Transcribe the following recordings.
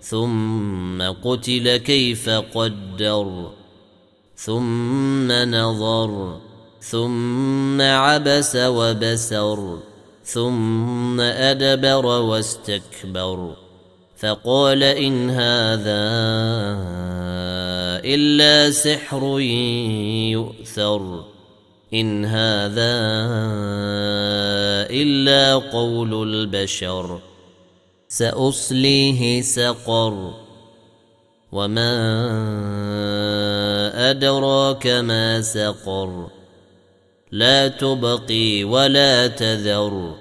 ثم قتل كيف قدر ثم نظر ثم عبس وبسر ثم أدبر واستكبر. فقال إن هذا إلا سحر يؤثر إن هذا إلا قول البشر. سأصليه سقر. وما أدراك ما سقر. لا تبقي ولا تذر.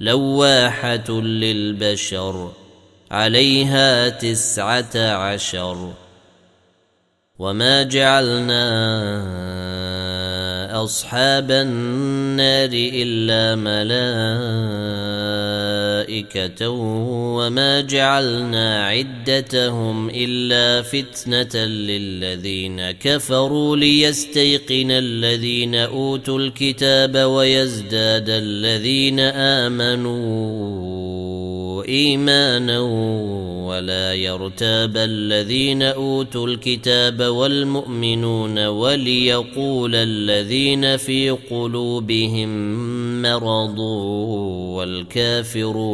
لواحة للبشر. عليها تسعة عشر. وما جعلنا أصحاب النار إلا ملائكة وما جعلنا عدتهم إلا فتنة للذين كفروا ليستيقن الذين أوتوا الكتاب ويزداد الذين آمنوا إيمانا ولا يرتاب الذين أوتوا الكتاب والمؤمنون وليقول الذين في قلوبهم مرض والكافرون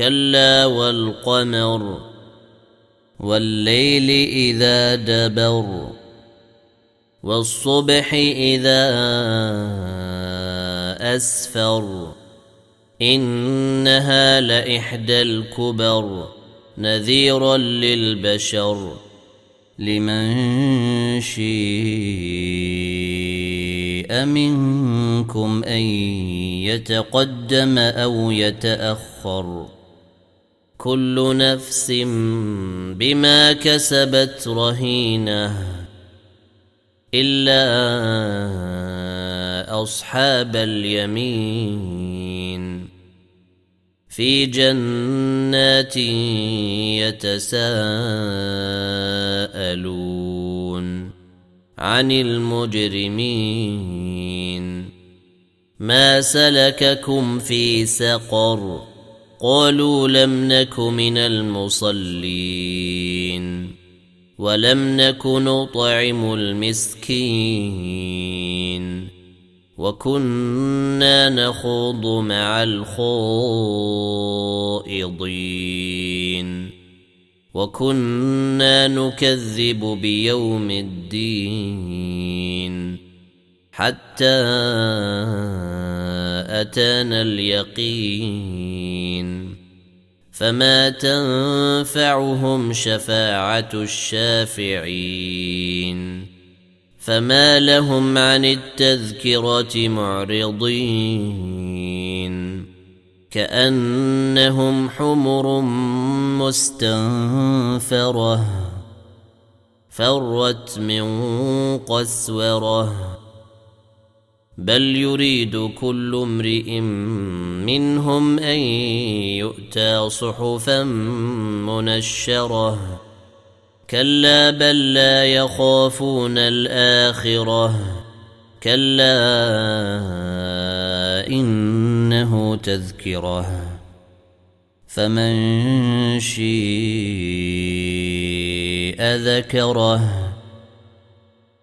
كلا والقمر والليل إذا دبر والصبح إذا أسفر إنها لإحدى الكبر نذيرا للبشر لمن شيء منكم أن يتقدم أو يتأخر كل نفس بما كسبت رهينة إلا أصحاب اليمين. في جنات يتساءلون عن المجرمين. ما سلككم في سقر قالوا لم نك من المصلين ولم نك نطعم المسكين وكنا نخوض مع الخائضين وكنا نكذب بيوم الدين حتى أتانا اليقين فما تنفعهم شفاعه الشافعين فما لهم عن التذكرة معرضين كأنهم حمر مستنفرة فرت من قسوره بل يريد كل امرئ منهم أن يؤتى صحفا منشرة. كلا بل لا يخافون الآخرة. كلا إنه تذكرة. فمن شيء ذكره.